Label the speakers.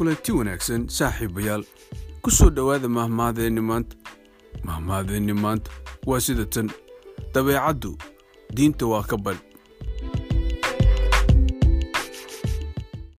Speaker 1: kulanti wanaagsan saaxiibayaal. Ku soo dhowaada mahmaadeenni maanta. Mahmaadeenni maanta waa sida tan. Dabeecaddu diinta waa ka bal.